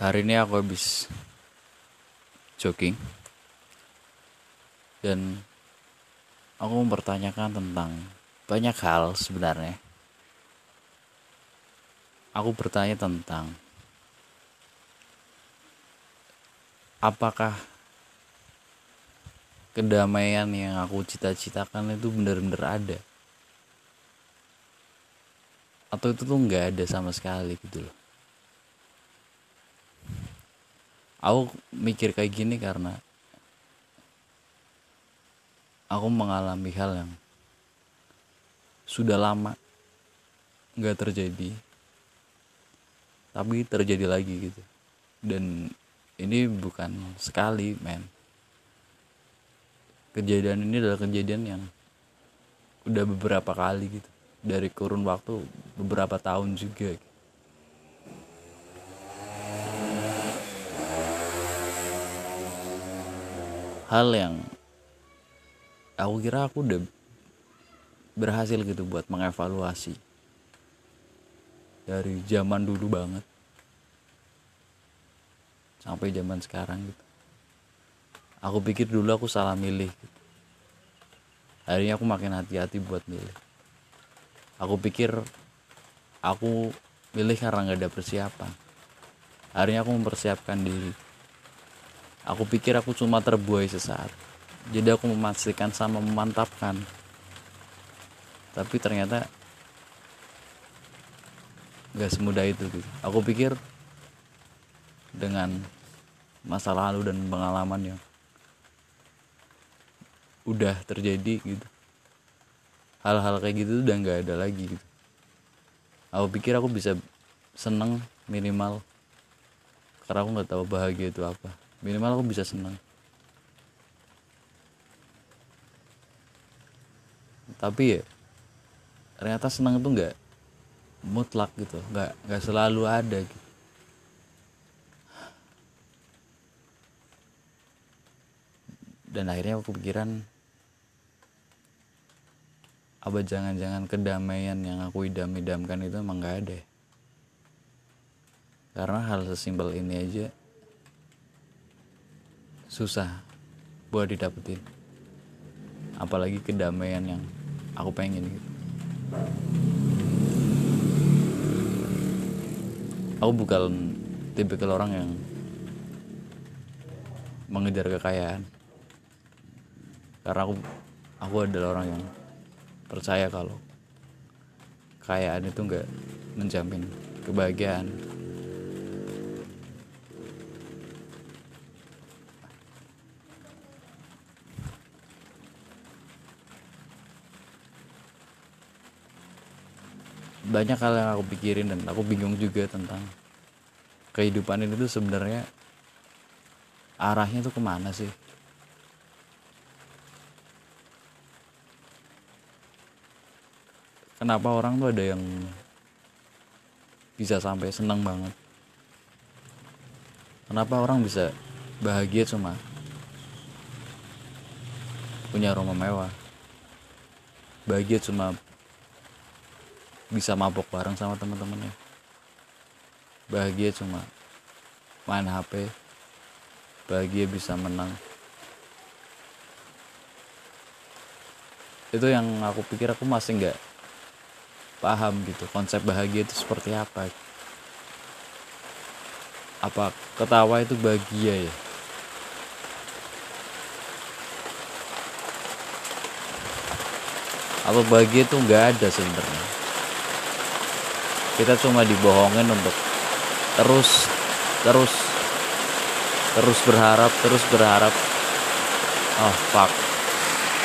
hari ini aku habis jogging. Dan aku mempertanyakan tentang banyak hal sebenarnya. Aku bertanya tentang apakah kedamaian yang aku cita-citakan itu benar-benar ada? Atau itu tuh nggak ada sama sekali gitu loh aku mikir kayak gini karena aku mengalami hal yang sudah lama nggak terjadi tapi terjadi lagi gitu. Dan ini bukan sekali men. Kejadian ini adalah kejadian yang udah beberapa kali gitu. Dari kurun waktu beberapa tahun juga hal yang aku kira aku udah berhasil gitu buat mengevaluasi. Dari zaman dulu banget. Sampai zaman sekarang gitu. Aku pikir dulu aku salah milih gitu. hari ini aku makin hati-hati buat milih. Aku pikir aku milih karena nggak ada persiapan. Hari ini aku mempersiapkan diri aku pikir aku cuma terbuai sesaat. Jadi aku memastikan sama memantapkan. Tapi ternyata gak semudah itu gitu. Aku pikir dengan masa lalu dan pengalaman yang udah terjadi gitu. Hal-hal kayak gitu udah nggak ada lagi gitu. Aku pikir aku bisa seneng minimal. Karena aku nggak tahu bahagia itu apa minimal aku bisa senang tapi ya ternyata senang itu nggak mutlak gitu nggak nggak selalu ada gitu dan akhirnya aku pikiran apa jangan-jangan kedamaian yang aku idam-idamkan itu emang nggak ada ya? karena hal sesimpel ini aja susah buat didapetin. Apalagi kedamaian yang aku pengen gitu. Aku bukan tipikal orang yang mengejar kekayaan. Karena aku aku adalah orang yang percaya kalau kekayaan itu nggak menjamin kebahagiaan banyak hal yang aku pikirin dan aku bingung juga tentang kehidupan ini tuh sebenarnya arahnya tuh ke mana sih? Kenapa orang tuh ada yang bisa sampai senang banget? Kenapa orang bisa bahagia cuma punya rumah mewah? Bahagia cuma bisa mabok bareng sama teman-temannya bahagia cuma main HP bahagia bisa menang. Itu yang aku pikir aku masih nggak paham gitu konsep bahagia itu seperti apa. Apa ketawa itu bahagia ya? Apa bahagia itu nggak ada sebenarnya kita cuma dibohongin untuk terus terus terus berharap terus berharap. Oh fuck